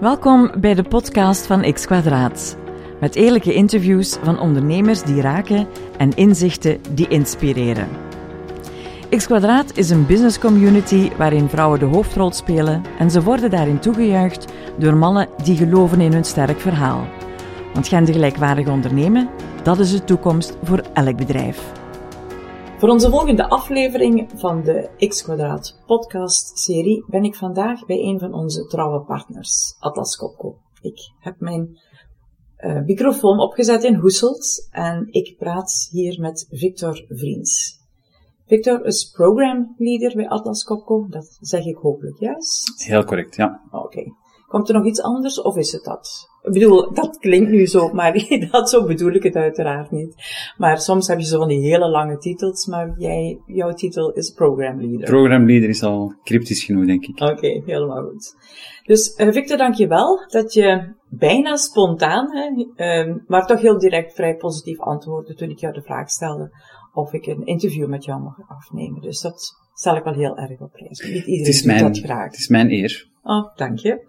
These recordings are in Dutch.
Welkom bij de podcast van X Kwadraat. Met eerlijke interviews van ondernemers die raken en inzichten die inspireren. X Kwadraat is een business community waarin vrouwen de hoofdrol spelen en ze worden daarin toegejuicht door mannen die geloven in hun sterk verhaal. Want gendergelijkwaardig ondernemen, dat is de toekomst voor elk bedrijf. Voor onze volgende aflevering van de X Kwadraat podcast serie ben ik vandaag bij een van onze trouwe partners, Atlas Copco. Ik heb mijn uh, microfoon opgezet in Hoeselt en ik praat hier met Victor Vriends. Victor is program leader bij Atlas Copco, dat zeg ik hopelijk juist. Heel correct, ja. Oké. Komt er nog iets anders of is het dat? Ik bedoel, dat klinkt nu zo, maar dat, zo bedoel ik het uiteraard niet. Maar soms heb je zo van die hele lange titels, maar jij, jouw titel is Program Leader. Program Leader is al cryptisch genoeg, denk ik. Oké, helemaal goed. Dus uh, Victor, dank je wel dat je bijna spontaan, hè, uh, maar toch heel direct vrij positief antwoordde toen ik jou de vraag stelde of ik een interview met jou mag afnemen. Dus dat stel ik wel heel erg op prijs. Niet iedereen het is doet mijn, dat graag. Het is mijn eer. Oh, dank je.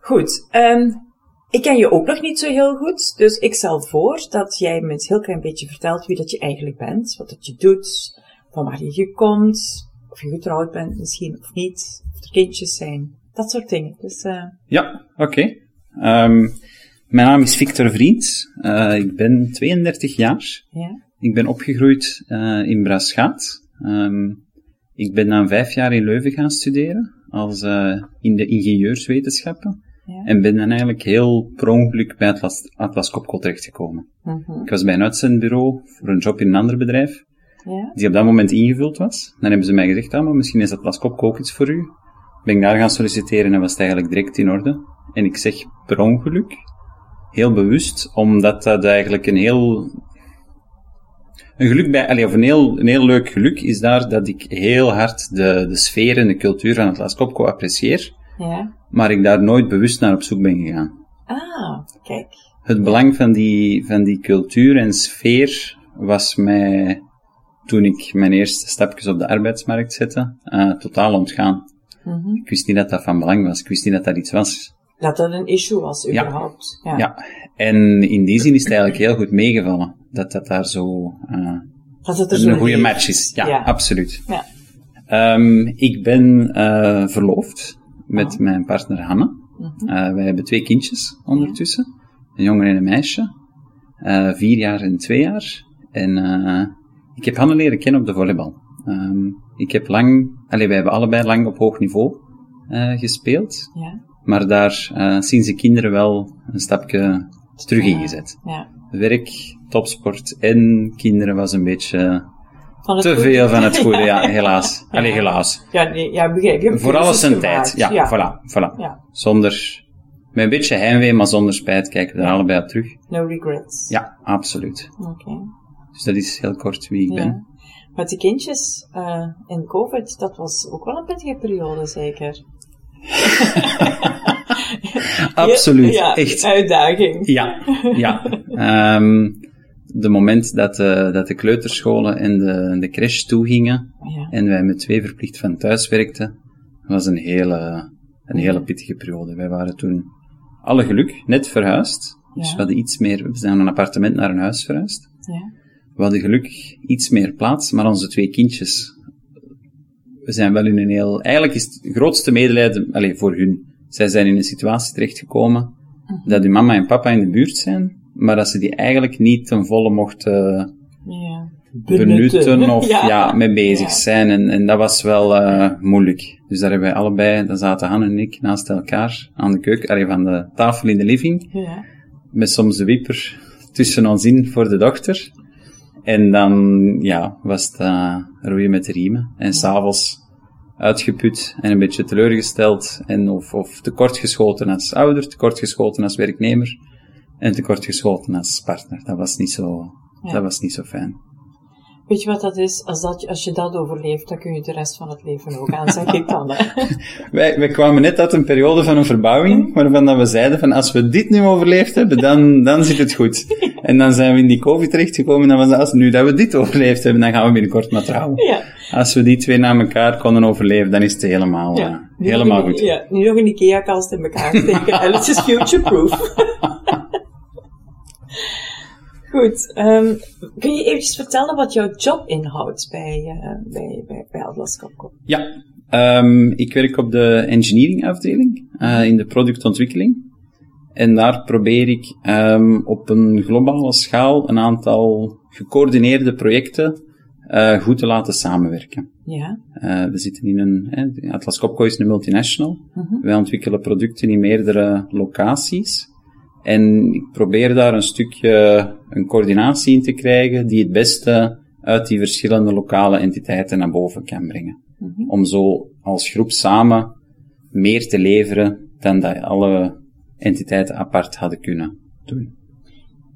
Goed. Um, ik ken je ook nog niet zo heel goed, dus ik stel voor dat jij me een heel klein beetje vertelt wie dat je eigenlijk bent, wat dat je doet, van waar je komt, of je getrouwd bent misschien of niet, of er kindjes zijn, dat soort dingen. Dus, uh... Ja, oké. Okay. Um, mijn naam is Victor Vriend. Uh, ik ben 32 jaar. Ja. Ik ben opgegroeid uh, in Braschaat. Um, ik ben dan vijf jaar in Leuven gaan studeren, als in de ingenieurswetenschappen. Ja. En ben dan eigenlijk heel per ongeluk bij Atlas, Atlas Copco terechtgekomen. Mm -hmm. Ik was bij een uitzendbureau voor een job in een ander bedrijf, ja. die op dat moment ingevuld was. Dan hebben ze mij gezegd, ah, maar misschien is Atlas Copco ook iets voor u. Ben ik daar gaan solliciteren en was het eigenlijk direct in orde. En ik zeg per ongeluk, heel bewust, omdat dat eigenlijk een heel... Een geluk bij, allez, of een heel, een heel leuk geluk is daar dat ik heel hard de, de sfeer en de cultuur van Atlas Copco apprecieer Ja. maar ik daar nooit bewust naar op zoek ben gegaan. Ah, kijk. Het belang van die, van die cultuur en sfeer was mij, toen ik mijn eerste stapjes op de arbeidsmarkt zette, uh, totaal ontgaan. Mm -hmm. Ik wist niet dat dat van belang was. Ik wist niet dat dat iets was. Dat dat een issue was, überhaupt. Ja. ja. En in die zin is het eigenlijk heel goed meegevallen. Dat dat daar zo, uh, dat het een goede match is. Ja, Ja. absoluut. Ja. Um, ik ben uh, verloofd met Oh. mijn partner Hanne. Mhm. Uh, wij hebben twee kindjes ondertussen. Een jongen en een meisje. Uh, vier jaar en twee jaar. En uh, ik heb Hanne leren kennen op de volleybal. Um, ik heb lang, allee, wij hebben allebei lang op hoog niveau gespeeld. Ja. Maar daar sinds de kinderen wel een stapje terug ingezet. Ja. Werk, topsport en kinderen was een beetje Van het te goede. veel van het goede, ja, helaas. Ja. Allee, helaas. Ja, nee, ja, begrijp. Je Voor alles een tijd. Ja, voilà, voilà. Ja. Zonder, met een beetje heimwee, maar zonder spijt kijken we er allebei op terug. No regrets. Ja, absoluut. Oké. Dus dat is heel kort wie ik ben. Met die kindjes uh, in COVID, dat was ook wel een pittige periode, zeker. Absoluut, ja, echt. uitdaging. Ja, ja. Um, de moment dat de, dat de kleuterscholen en de, de crash toegingen Ja. en wij met twee verplicht van thuis werkten, was een hele, een hele pittige periode. Wij waren toen alle geluk net verhuisd. Dus we hadden iets meer, we zijn van een appartement naar een huis verhuisd. Ja. We hadden gelukkig iets meer plaats, maar onze twee kindjes, we zijn wel in een heel, eigenlijk is het grootste medelijden, allez, voor hun. Zij zijn in een situatie terechtgekomen Mhm. dat hun mama en papa in de buurt zijn, maar dat ze die eigenlijk niet ten volle mochten ja. benutten of ja. Ja. mee bezig Ja. zijn. En, en dat was wel uh, moeilijk. Dus daar hebben wij allebei, dan zaten Han en ik naast elkaar aan de keuken, allee, van de tafel in de living, Ja. met soms de wieper tussen ons in voor de dochter. En dan, ja, was het uh, roeien met de riemen. En s'avonds uitgeput en een beetje teleurgesteld. En of, of tekortgeschoten als ouder, tekortgeschoten als werknemer. En tekortgeschoten als partner. Dat was niet zo, Ja. dat was niet zo fijn. Weet je wat dat is? Als, dat, als je dat overleeft, dan kun je de rest van het leven ook aan, zeg ik dan. Hè? Wij, wij kwamen net uit een periode van een verbouwing, waarvan dat we zeiden van als we dit nu overleefd hebben, dan, dan zit het goed. En dan zijn we in die COVID terechtgekomen en dan was dat, als nu dat we dit overleefd hebben, dan gaan we binnenkort maar trouwen. Ja. Als we die twee na elkaar konden overleven, dan is het helemaal, Ja. eh, Helemaal goed. Ja, nu nog een IKEA-kast in elkaar steken. en het is future-proof. Goed. Um, kun je eventjes vertellen wat jouw job inhoudt bij, uh, bij, bij, bij Atlas Copco? Ja, um, ik werk op de engineering afdeling, uh, in de productontwikkeling. En daar probeer ik um, op een globale schaal een aantal gecoördineerde projecten uh, goed te laten samenwerken. Ja. Uh, we zitten in een, Atlas Copco is een multinational. Uh -huh. Wij ontwikkelen producten in meerdere locaties. En ik probeer daar een stukje een coördinatie in te krijgen die het beste uit die verschillende lokale entiteiten naar boven kan brengen. -huh. Om zo als groep samen meer te leveren dan dat alle entiteiten apart hadden kunnen doen.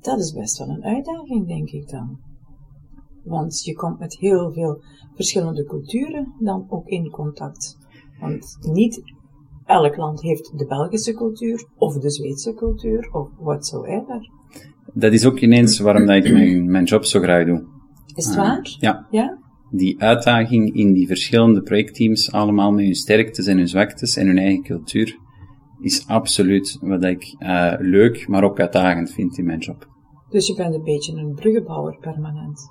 Dat is best wel een uitdaging, denk ik dan. Want je komt met heel veel verschillende culturen dan ook in contact. Want niet elk land heeft de Belgische cultuur, of de Zweedse cultuur, of whatsoever. Dat is ook ineens waarom dat ik mijn, mijn job zo graag doe. Is het uh, waar? Ja. ja. Die uitdaging in die verschillende projectteams, allemaal met hun sterktes en hun zwaktes en hun eigen cultuur, is absoluut wat ik uh, leuk, maar ook uitdagend vind in mijn job. Dus je bent een beetje een bruggenbouwer permanent.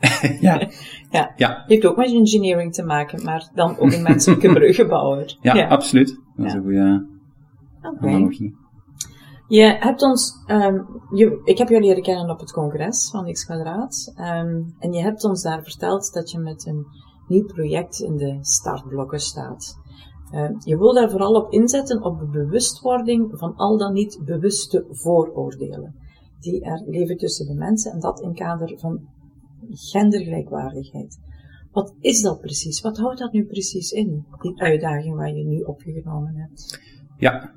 ja. ja. ja. Heeft ook met engineering te maken, maar dan ook een menselijke bruggenbouwer. Ja, ja, absoluut. Dat is Ja. een goede Oké. analogie. Je hebt ons, um, je, ik heb jou leren kennen op het congres van X Kwadraat. Um, en je hebt ons daar verteld dat je met een nieuw project in de startblokken staat. Uh, je wil daar vooral op inzetten op de bewustwording van al dan niet bewuste vooroordelen. Die er leven tussen de mensen en dat in kader van gendergelijkwaardigheid. Wat is dat precies? Wat houdt dat nu precies in, die uitdaging waar je nu opgenomen hebt? Ja,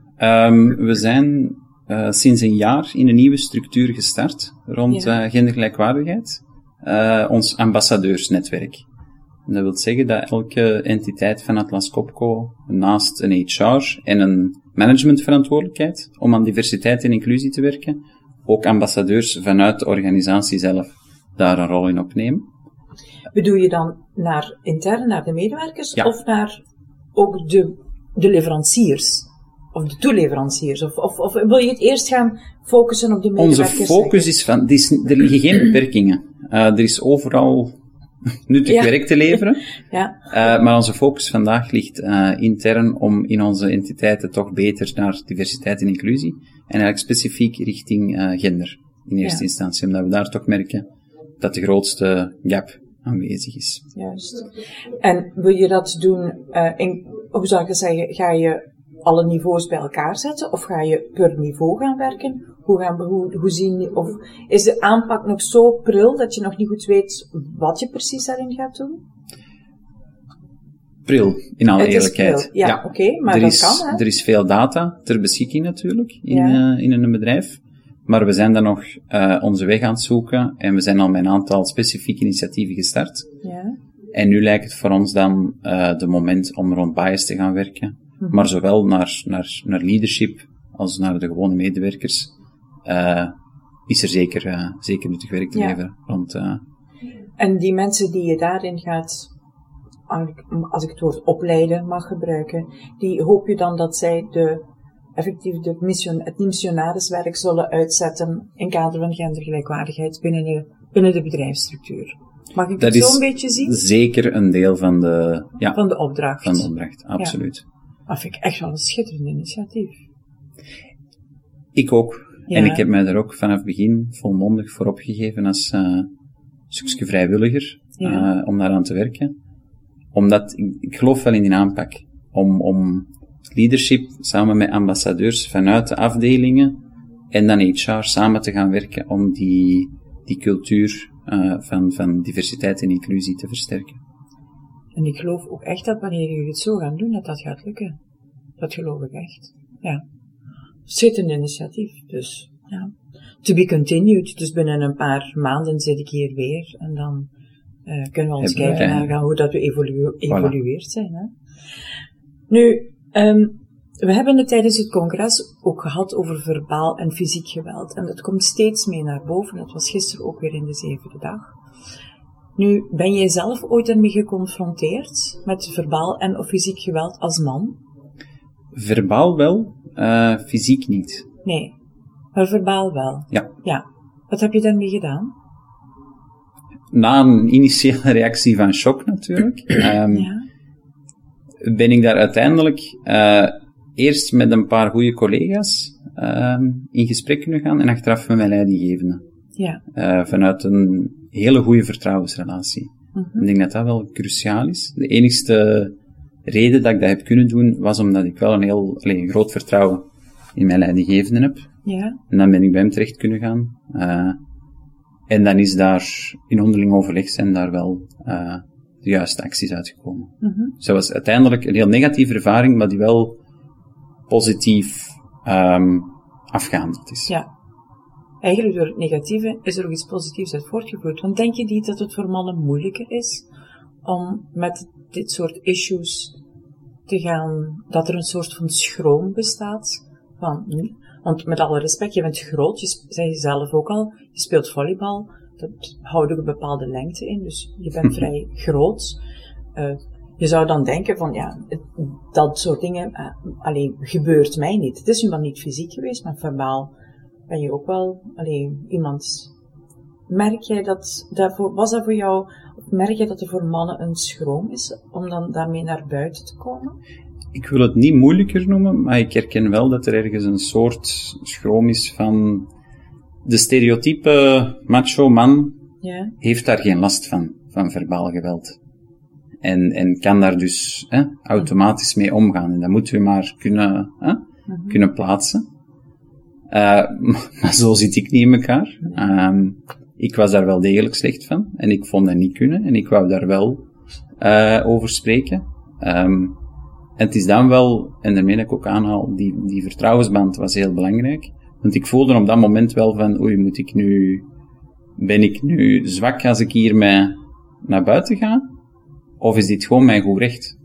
um, we zijn uh, sinds een jaar in een nieuwe structuur gestart rond Ja. uh, gendergelijkwaardigheid. Uh, ons ambassadeursnetwerk. En dat wil zeggen dat elke entiteit van Atlas Copco naast een HR en een managementverantwoordelijkheid om aan diversiteit en inclusie te werken, ook ambassadeurs vanuit de organisatie zelf daar een rol in opnemen. Bedoel je dan naar intern, naar de medewerkers, Ja. of naar ook de, de leveranciers? Of de toeleveranciers? Of, of, of wil je het eerst gaan focussen op de Onze medewerkers? focus is van, is, er liggen geen beperkingen. Uh, er is overal nuttig Ja. werk te leveren. Ja, Uh, maar onze focus vandaag ligt uh, intern om in onze entiteiten toch beter naar diversiteit en inclusie. En eigenlijk specifiek richting gender in eerste Ja. instantie. Omdat we daar toch merken dat de grootste gap aanwezig is. juist. En wil je dat doen, eh, in, hoe zou ik het zeggen, ga je alle niveaus bij elkaar zetten? Of ga je per niveau gaan werken? Hoe, gaan we, hoe, hoe zien, of is de aanpak nog zo pril dat je nog niet goed weet wat je precies daarin gaat doen? Pril, in alle eerlijkheid. Ja, oké, maar er dat is, kan, hè? Er is veel data ter beschikking natuurlijk in, Ja. uh, in een bedrijf. Maar we zijn dan nog uh, onze weg aan het zoeken en we zijn al met een aantal specifieke initiatieven gestart. Ja. En nu lijkt het voor ons dan uh, de moment om rond bias te gaan werken. Mhm. Maar zowel naar, naar, naar leadership als naar de gewone medewerkers uh, is er zeker, zeker nuttig werk te Ja. leveren. Uh, En die mensen die je daarin gaat, als ik het woord opleiden mag gebruiken, die hoop je dan dat zij de, effectief de mission, het missionariswerk zullen uitzetten in kader van gendergelijkwaardigheid binnen de, binnen de bedrijfsstructuur. Mag ik dat het zo is een beetje zien? zeker een deel van de, ja, Van de opdracht. van de opdracht, absoluut. Dat vind ik echt wel een schitterend initiatief. Ik ook. Ja. En ik heb mij daar ook vanaf het begin volmondig voor opgegeven als uh, stukje vrijwilliger Ja. uh, om daaraan te werken. Omdat ik, ik geloof wel in die aanpak. Om, om leadership samen met ambassadeurs vanuit de afdelingen en dan HR samen te gaan werken om die, die cultuur uh, van, van diversiteit en inclusie te versterken. En ik geloof ook echt dat wanneer jullie het zo gaan doen, dat dat gaat lukken. Dat geloof ik echt. Ja. Schitterend initiatief, dus. Ja. To be continued. Dus binnen een paar maanden zit ik hier weer en dan uh, kunnen we ons Hebben kijken eh, naar hoe dat we evolu evolueerd zijn. Hè. Nu, um, we hebben het tijdens het congres ook gehad over verbaal en fysiek geweld. En dat komt steeds meer naar boven. Dat was gisteren ook weer in de zevende dag. Nu, ben jij zelf ooit ermee geconfronteerd met verbaal en of fysiek geweld als man? Verbaal wel, uh, fysiek niet. Nee, maar verbaal wel. Ja. Ja. Wat heb je daarmee gedaan? Na een initiële reactie van shock natuurlijk, um, ja. Ben ik daar uiteindelijk uh, eerst met een paar goede collega's uh, in gesprek kunnen gaan en achteraf met mijn leidinggevende. Ja. Uh, vanuit een hele goede vertrouwensrelatie. Mm -hmm. Ik denk dat dat wel cruciaal is. De enigste reden dat ik dat heb kunnen doen, was omdat ik wel een heel alleen, een groot vertrouwen in mijn leidinggevende heb. Ja. En dan ben ik bij hem terecht kunnen gaan. Uh, en dan is daar in onderling overleg zijn daar wel de juiste acties uitgekomen. Mm -hmm. Dus dat was uiteindelijk een heel negatieve ervaring, maar die wel positief um, afgehandeld is. Ja. Eigenlijk door het negatieve is er ook iets positiefs uit voortgevloeid. Want denk je niet dat het voor mannen moeilijker is om met dit soort issues te gaan, dat er een soort van schroom bestaat? Van, want met alle respect, je bent groot, je zei je zelf ook al, je speelt volleybal, dat houdt ook een bepaalde lengte in, dus je bent vrij groot. Uh, je zou dan denken van, ja, dat soort dingen, uh, alleen gebeurt mij niet. Het is nu niet fysiek geweest, maar verbaal ben je ook wel alleen iemand. Merk jij dat, daarvoor, was dat voor jou, merk jij dat er voor mannen een schroom is om dan daarmee naar buiten te komen? Ik wil het niet moeilijker noemen, maar ik herken wel dat er ergens een soort schroom is van de stereotype macho man ja. heeft daar geen last van, van verbaal geweld. En, en kan daar dus hè, automatisch mee omgaan. En dat moeten we maar kunnen, hè, Mhm. kunnen plaatsen. Uh, maar zo zit ik niet in elkaar. Um, ik was daar wel degelijk slecht van. En ik vond dat niet kunnen. En ik wou daar wel uh, over spreken. Um, en het is dan wel, en daarmee dat ik ook aanhaal, die, die vertrouwensband was heel belangrijk. Want ik voelde op dat moment wel van, oei, moet ik nu, ben ik nu zwak als ik hiermee naar buiten ga? Of is dit gewoon mijn goed recht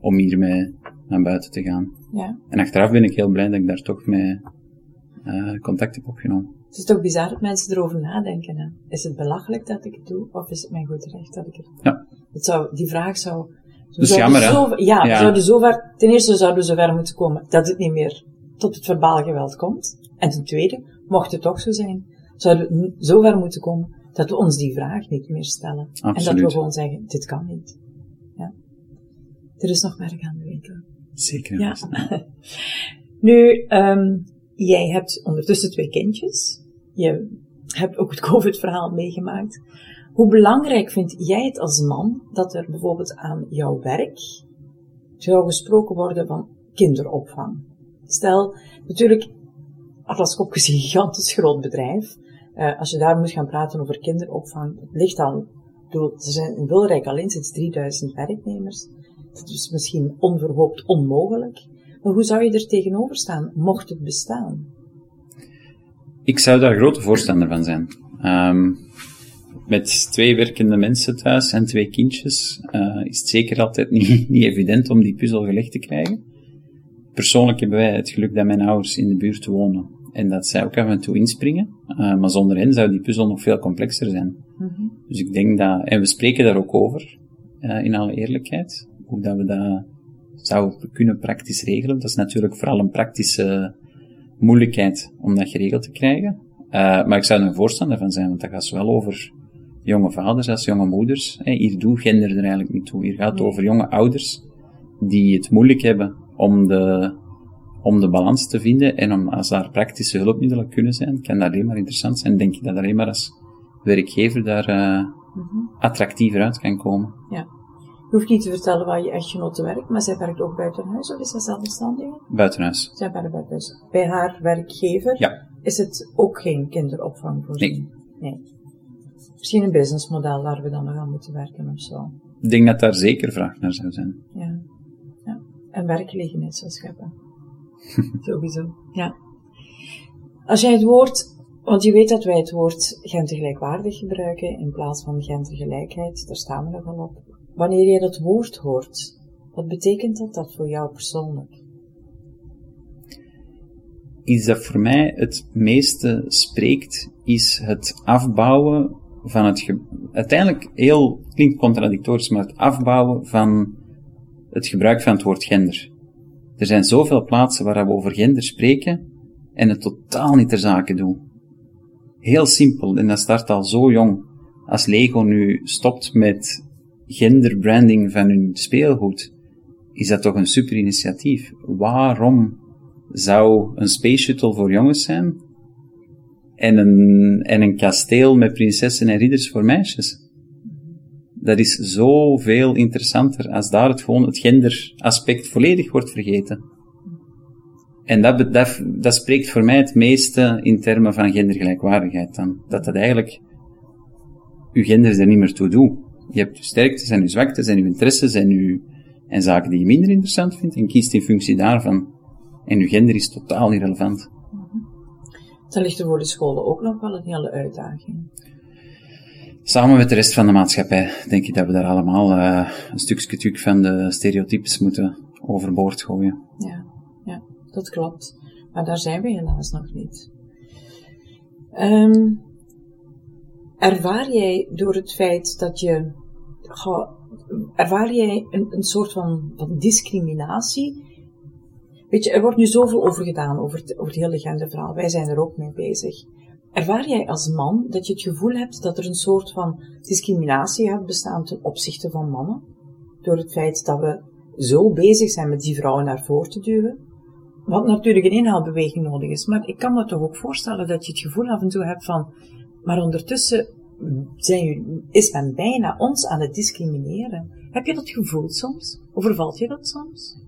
om hiermee naar buiten te gaan? Ja. En achteraf ben ik heel blij dat ik daar toch mee uh, contact heb opgenomen. Het is toch bizar dat mensen erover nadenken. Hè? Is het belachelijk dat ik het doe, of is het mijn goed recht dat ik het doe? Ja. Het zou, die vraag zou... Dus jammer, hè? Zo, ja, Ja. Zouden zover, ten eerste zouden we zover moeten komen dat het niet meer tot het verbaal geweld komt. En ten tweede, mocht het toch zo zijn, zouden we zover moeten komen dat we ons die vraag niet meer stellen. En dat we Absoluut. gewoon zeggen, dit kan niet. Ja. Er is nog werk aan de winkel. Zeker. Ja. Nu, um, jij hebt ondertussen twee kindjes. Je hebt ook het COVID-verhaal meegemaakt. Hoe belangrijk vind jij het als man dat er bijvoorbeeld aan jouw werk zou gesproken worden van kinderopvang? Stel, natuurlijk, Atlas Copco is een gigantisch groot bedrijf. Uh, als je daar moet gaan praten over kinderopvang, het ligt al, bedoel, er zijn in Wilrijk alleen sinds 3000 werknemers. Dat is misschien onverhoopt onmogelijk. Maar hoe zou je er tegenover staan, mocht het bestaan? Ik zou daar grote voorstander van zijn. Um, met twee werkende mensen thuis en twee kindjes uh, is het zeker altijd niet, niet evident om die puzzel gelegd te krijgen. Persoonlijk hebben wij het geluk dat mijn ouders in de buurt wonen en dat zij ook af en toe inspringen. Uh, maar zonder hen zou die puzzel nog veel complexer zijn. Mm-hmm. Dus ik denk dat, en we spreken daar ook over, uh, in alle eerlijkheid, hoe dat we dat zouden kunnen praktisch regelen. Dat is natuurlijk vooral een praktische moeilijkheid om dat geregeld te krijgen. Uh, maar ik zou er een voorstander van zijn, want dat gaat zowel over jonge vaders als jonge moeders. Hey, hier doet gender er eigenlijk niet toe. Hier gaat het over jonge ouders die het moeilijk hebben om de, om de balans te vinden. En om, als daar praktische hulpmiddelen kunnen zijn, kan dat alleen maar interessant zijn. Denk ik dat alleen maar als werkgever daar uh, Mhm. attractiever uit kan komen. Je hoeft niet te vertellen waar je echtgenote werkt, maar zij werkt ook buiten huis of is zij zelfstandige? Buitenhuis. Zij werkt buiten huis. Bij haar werkgever Ja. is het ook geen kinderopvang voorzien? Nee. Misschien een businessmodel waar we dan nog aan moeten werken of zo. Ik denk dat daar zeker vraag naar zou zijn. Ja. ja. En werkgelegenheid zou scheppen. Sowieso. Ja. Als jij het woord, want je weet dat wij het woord gendergelijkwaardig gebruiken in plaats van gendergelijkheid, daar staan we nogal op. Wanneer jij dat woord hoort, wat betekent dat, dat voor jou persoonlijk? Iets dat voor mij het meeste spreekt, is het afbouwen van het, ge- uiteindelijk heel, klinkt contradictorisch, maar het afbouwen van het gebruik van het woord gender. Er zijn zoveel plaatsen waar we over gender spreken en het totaal niet ter zake doen. Heel simpel, en dat start al zo jong. Als Lego nu stopt met genderbranding van hun speelgoed, is dat toch een super initiatief. Waarom zou een space shuttle voor jongens zijn en een, en een kasteel met prinsessen en ridders voor meisjes? Dat is zoveel interessanter als daar het gewoon het genderaspect volledig wordt vergeten. En dat, dat, spreekt voor mij het meeste in termen van gendergelijkwaardigheid dan. Dat dat eigenlijk uw gender er niet meer toe doet. Je hebt je sterktes en je zwaktes en je interesses en, uw, en zaken die je minder interessant vindt en kiest in functie daarvan. En uw gender is totaal irrelevant. Dan ligt er voor de scholen ook nog wel een hele uitdaging. Samen met de rest van de maatschappij denk ik dat we daar allemaal uh, een stukje van de stereotypes moeten overboord gooien. Ja, ja, dat klopt. Maar daar zijn we helaas nog niet. Um, ervaar jij door het feit dat je, ervaar jij een, een soort van, van discriminatie? Weet je, er wordt nu zoveel over gedaan, over het, over het hele genderverhaal. Wij zijn er ook mee bezig. Ervaar jij als man dat je het gevoel hebt dat er een soort van discriminatie gaat bestaan ten opzichte van mannen? Door het feit dat we zo bezig zijn met die vrouwen naar voren te duwen? Wat natuurlijk een inhaalbeweging nodig is. Maar ik kan me toch ook voorstellen dat je het gevoel af en toe hebt van, maar ondertussen zijn, is men bijna ons aan het discrimineren. Heb je dat gevoel soms? Overvalt je dat soms?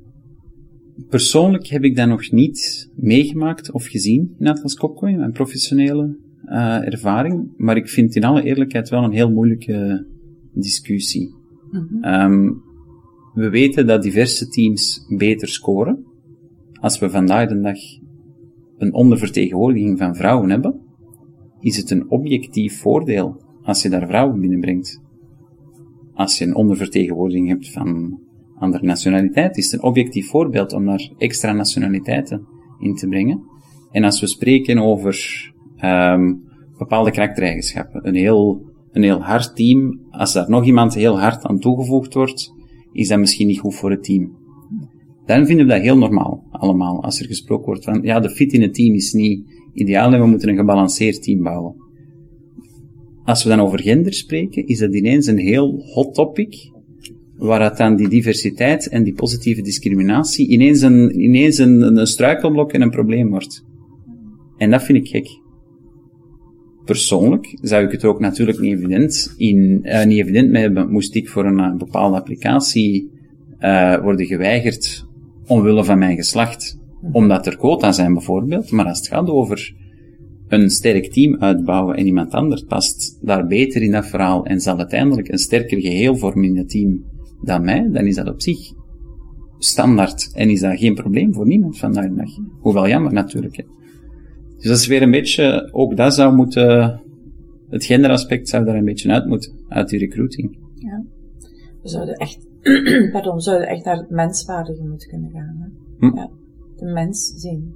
Persoonlijk heb ik dat nog niet meegemaakt of gezien in Atlas Copco, in mijn professionele uh, ervaring. Maar ik vind in alle eerlijkheid wel een heel moeilijke discussie. Mm um, we weten dat diverse teams beter scoren. Als we vandaag de dag een ondervertegenwoordiging van vrouwen hebben, is het een objectief voordeel als je daar vrouwen binnenbrengt. Als je een ondervertegenwoordiging hebt van andere nationaliteit, is een objectief voorbeeld om daar extra nationaliteiten in te brengen. En als we spreken over um, bepaalde karaktereigenschappen, een heel, een heel hard team, als daar nog iemand heel hard aan toegevoegd wordt, is dat misschien niet goed voor het team. Dan vinden we dat heel normaal, allemaal, als er gesproken wordt van, ja, de fit in het team is niet ideaal en we moeten een gebalanceerd team bouwen. Als we dan over gender spreken, is dat ineens een heel hot topic, waar het dan die diversiteit en die positieve discriminatie ineens een, ineens een, een struikelblok en een probleem wordt. En dat vind ik gek. Persoonlijk zou ik het ook natuurlijk niet evident, in, uh, niet evident mee hebben, moest ik voor een, uh, bepaalde applicatie uh, worden geweigerd omwille van mijn geslacht. Omdat er quota zijn bijvoorbeeld, maar als het gaat over een sterk team uitbouwen en iemand anders past daar beter in dat verhaal en zal uiteindelijk een sterker geheel vormen in het team dan mij, dan is dat op zich standaard en is dat geen probleem voor niemand vandaag de dag. Hoewel jammer natuurlijk. Hè. Dus dat is weer een beetje, ook dat zou moeten, het genderaspect zou daar een beetje uit moeten, uit die recruiting. Ja. We zouden echt, pardon, we zouden echt naar het menswaardige moeten kunnen gaan. Hè? Hm? Ja, de mens zien.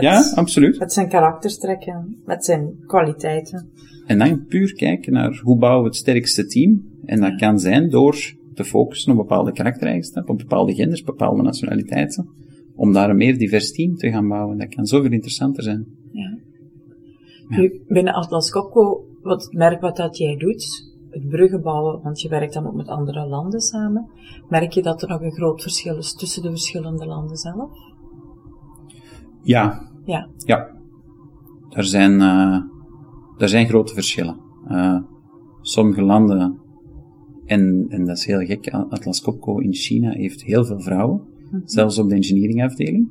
ja, absoluut. Met zijn karakterstrekken, met zijn kwaliteiten. En dan puur kijken naar hoe bouwen we het sterkste team. En dat kan zijn door te focussen op bepaalde karaktereigenschappen, op bepaalde genders, bepaalde nationaliteiten. Om daar een meer divers team te gaan bouwen. Dat kan zoveel interessanter zijn. Ja. Nu, binnen Atlas Copco, wat merk wat dat jij doet, het bruggen bouwen, want je werkt dan ook met andere landen samen, merk je dat er nog een groot verschil is tussen de verschillende landen zelf? Ja. Ja. Ja. Er zijn, uh, er zijn grote verschillen. Uh, sommige landen, en, en dat is heel gek, Atlas Copco in China heeft heel veel vrouwen, mhm. zelfs op de engineeringafdeling,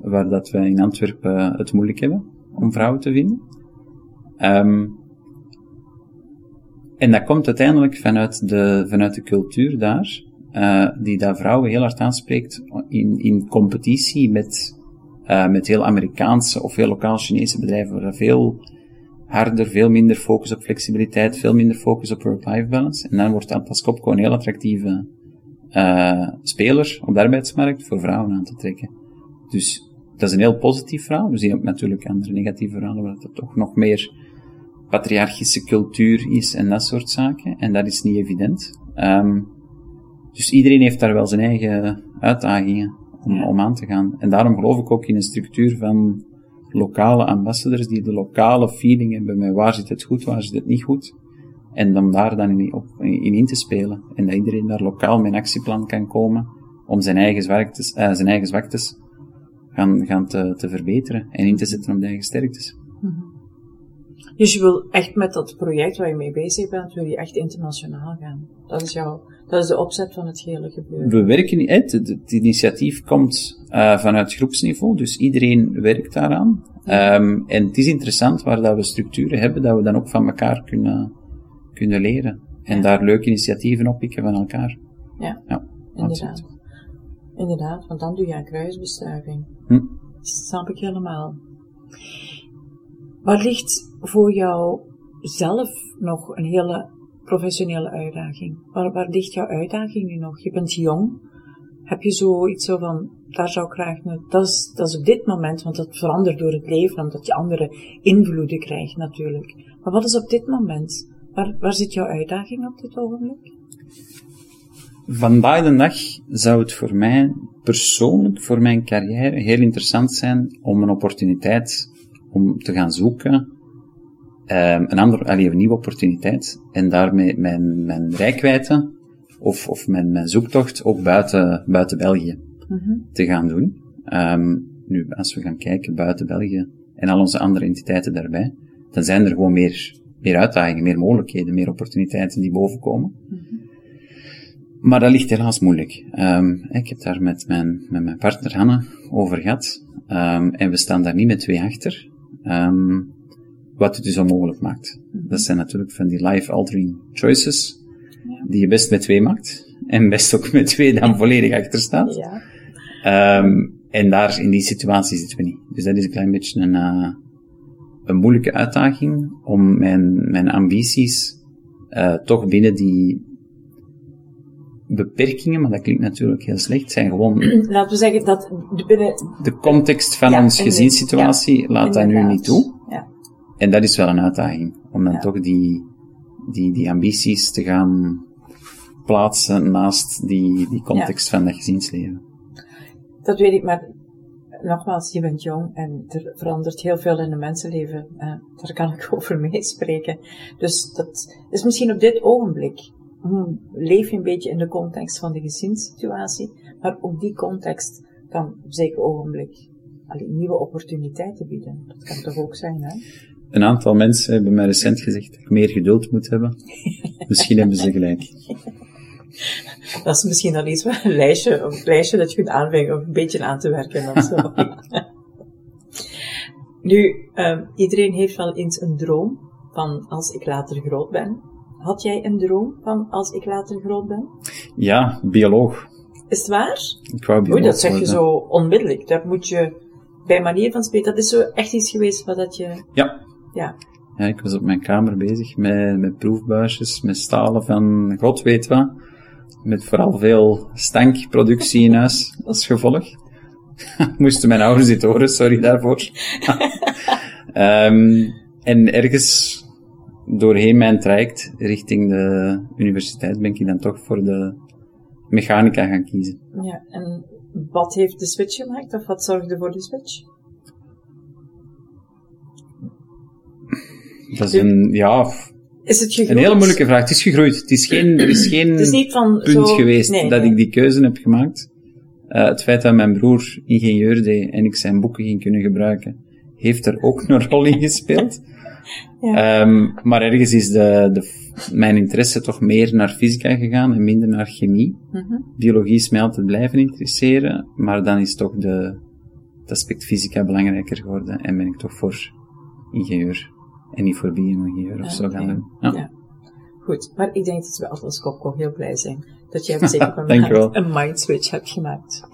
waar dat wij in Antwerpen het moeilijk hebben om vrouwen te vinden. Um, en dat komt uiteindelijk vanuit de, vanuit de cultuur daar, uh, die dat vrouwen heel hard aanspreekt in, in competitie met uh, met heel Amerikaanse of heel lokaal Chinese bedrijven, waar veel harder, veel minder focus op flexibiliteit, veel minder focus op work-life balance. En dan wordt Atlas Copco een heel attractieve uh, speler op de arbeidsmarkt voor vrouwen aan te trekken. Dus dat is een heel positief verhaal. We zien ook natuurlijk andere negatieve verhalen waar het toch nog meer patriarchische cultuur is en dat soort zaken. En dat is niet evident. Ehm, dus iedereen heeft daar wel zijn eigen uitdagingen om, om aan te gaan. En daarom geloof ik ook in een structuur van lokale ambassadors die de lokale feeling hebben met waar zit het goed, waar zit het niet goed. En om daar dan in, op, in, in te spelen. En dat iedereen daar lokaal met een actieplan kan komen om zijn eigen zwaktes, uh, zijn eigen zwaktes gaan, gaan te, te verbeteren en in te zetten op de eigen sterktes. Dus je wil echt met dat project waar je mee bezig bent, wil je echt internationaal gaan. Dat is jouw, dat is de opzet van het hele gebeuren. We werken niet, het, het initiatief komt uh, vanuit groepsniveau, dus iedereen werkt daaraan. Um, en het is interessant waar dat we structuren hebben, dat we dan ook van elkaar kunnen, kunnen leren. En Ja. daar leuke initiatieven oppikken van elkaar. Ja, Ja, inderdaad. Inderdaad, want dan doe je een kruisbestuiving. Hm. Dat snap ik helemaal. Waar ligt voor jou zelf nog een hele professionele uitdaging? Waar, waar ligt jouw uitdaging nu nog? Je bent jong. Heb je zoiets zo van, daar zou ik graag naar, dat is, dat is op dit moment, want dat verandert door het leven, omdat je andere invloeden krijgt natuurlijk. Maar wat is op dit moment? Waar, waar zit jouw uitdaging op dit ogenblik? Vandaag de dag zou het voor mij persoonlijk, voor mijn carrière, heel interessant zijn om een opportuniteit om te gaan zoeken, ehm, een, ander, allee, een nieuwe opportuniteit, en daarmee mijn, mijn rijkwijde of, of mijn, mijn zoektocht ook buiten, buiten België te gaan doen. Ehm, nu, als we gaan kijken buiten België en al onze andere entiteiten daarbij, dan zijn er gewoon meer, meer uitdagingen, meer mogelijkheden, meer opportuniteiten die bovenkomen. Maar dat ligt helaas moeilijk. Ehm, ik heb daar met mijn, met mijn partner Hanne over gehad. Ehm, en we staan daar niet met twee achter. Ehm, wat het dus onmogelijk maakt. Dat zijn natuurlijk van die life-altering choices. Die je best met twee maakt. En best ook met twee dan volledig achter staat. Ja. Ehm, en daar, in die situatie zitten we niet. Dus dat is een klein beetje een, eh, een moeilijke uitdaging om mijn, mijn ambities eh, toch binnen die beperkingen, maar dat klinkt natuurlijk heel slecht, zijn gewoon Laten we zeggen dat de binnen... de context van Ja, ons gezinssituatie laat dat nu niet toe. Ja. En dat is wel een uitdaging, om dan toch die, die, die ambities te gaan plaatsen naast die, die context van dat gezinsleven. Dat weet ik, maar nogmaals, je bent jong en er verandert heel veel in een mensenleven. Eh, daar kan ik over meespreken. Dus dat is misschien op dit ogenblik. Leef je een beetje in de context van de gezinssituatie, maar ook die context kan op zeker ogenblik nieuwe opportuniteiten bieden. Dat kan toch ook zijn, hè? Een aantal mensen hebben mij recent gezegd dat ik meer geduld moet hebben. Misschien hebben ze gelijk. Dat is misschien al iets, een lijstje, een lijstje dat je kunt aanvingen om een beetje aan te werken of zo. nu, ehm, iedereen heeft wel eens een droom van als ik later groot ben. Had jij een droom van als ik later groot ben? Ja, bioloog. Is het waar? Ik wou bioloog Oei, dat zeg je zo onmiddellijk. Dat moet je bij manier van spreken. Dat is zo echt iets geweest wat dat je, Ja. ja. ja, ik was op mijn kamer bezig met, met proefbuisjes, met stalen van god weet wat. Met vooral veel stankproductie in huis als gevolg. Moesten mijn ouders dit horen, sorry daarvoor. Ehm, en ergens doorheen mijn traject richting de universiteit ben ik dan toch voor de mechanica gaan kiezen. ja. En wat heeft de switch gemaakt? Of wat zorgde voor de switch? Dat is een, ja, Is het gegroeid? een hele moeilijke vraag. Het is gegroeid. Het is geen, er is geen Het is niet van punt zo... geweest nee, dat nee. ik die keuze heb gemaakt. Eh, het feit dat mijn broer ingenieur deed en ik zijn boeken ging kunnen gebruiken, heeft er ook een rol in gespeeld. Ja. Ehm, maar ergens is de, de, mijn interesse toch meer naar fysica gegaan en minder naar chemie. Mhm. Biologie is mij altijd blijven interesseren, maar dan is toch de, het aspect fysica belangrijker geworden en ben ik toch voor ingenieur en niet voor bio-ingenieur of Ah, zo gaan doen. Ja. Ja. Goed, maar ik denk dat we Atlas Copco heel blij zijn dat jij op een zeker moment een mind switch hebt gemaakt.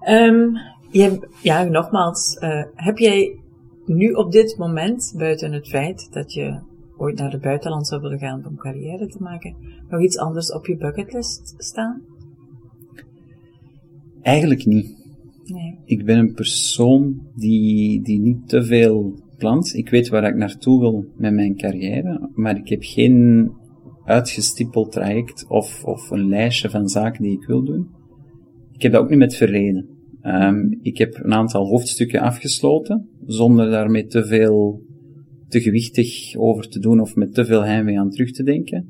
Ehm, je ja, nogmaals, eh, heb jij nu op dit moment, buiten het feit dat je ooit naar het buitenland zou willen gaan om carrière te maken, nog iets anders op je bucketlist staan? Eigenlijk niet. Nee. Ik ben een persoon die, die niet te veel gepland. Ik weet waar ik naartoe wil met mijn carrière, maar ik heb geen uitgestippeld traject of, of een lijstje van zaken die ik wil doen. Ik heb dat ook niet met verleden. Um, ik heb een aantal hoofdstukken afgesloten, zonder daarmee te veel te gewichtig over te doen of met te veel heimwee aan terug te denken.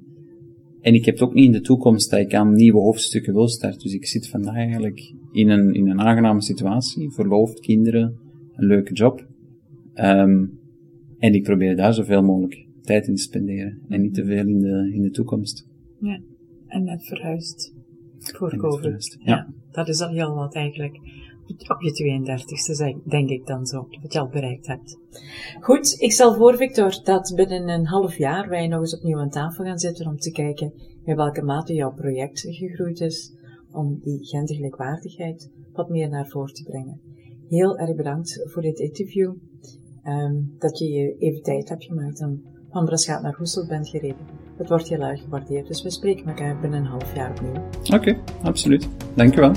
En ik heb het ook niet in de toekomst dat ik aan nieuwe hoofdstukken wil starten. Dus ik zit vandaag eigenlijk in een, in een aangename situatie. Verloofd, kinderen, een leuke job. Um, en ik probeer daar zoveel mogelijk tijd in te spenderen. En niet te veel in de, in de toekomst. Ja, en net verhuisd. Voor En net COVID. verhuisd, Ja. ja. Dat is al heel wat eigenlijk. Op je 32ste, zeg- denk ik dan zo, wat je al bereikt hebt. Goed, ik stel voor, Victor, dat binnen een half jaar wij nog eens opnieuw aan tafel gaan zitten om te kijken in welke mate jouw project gegroeid is, om die gendergelijkwaardigheid wat meer naar voren te brengen. Heel erg bedankt voor dit interview, ehm, dat je je even tijd hebt gemaakt en van Braschaat naar Hoesel bent gereden. Het wordt heel erg gewaardeerd, dus we spreken elkaar binnen een half jaar opnieuw. Oké, absoluut. Dank u wel.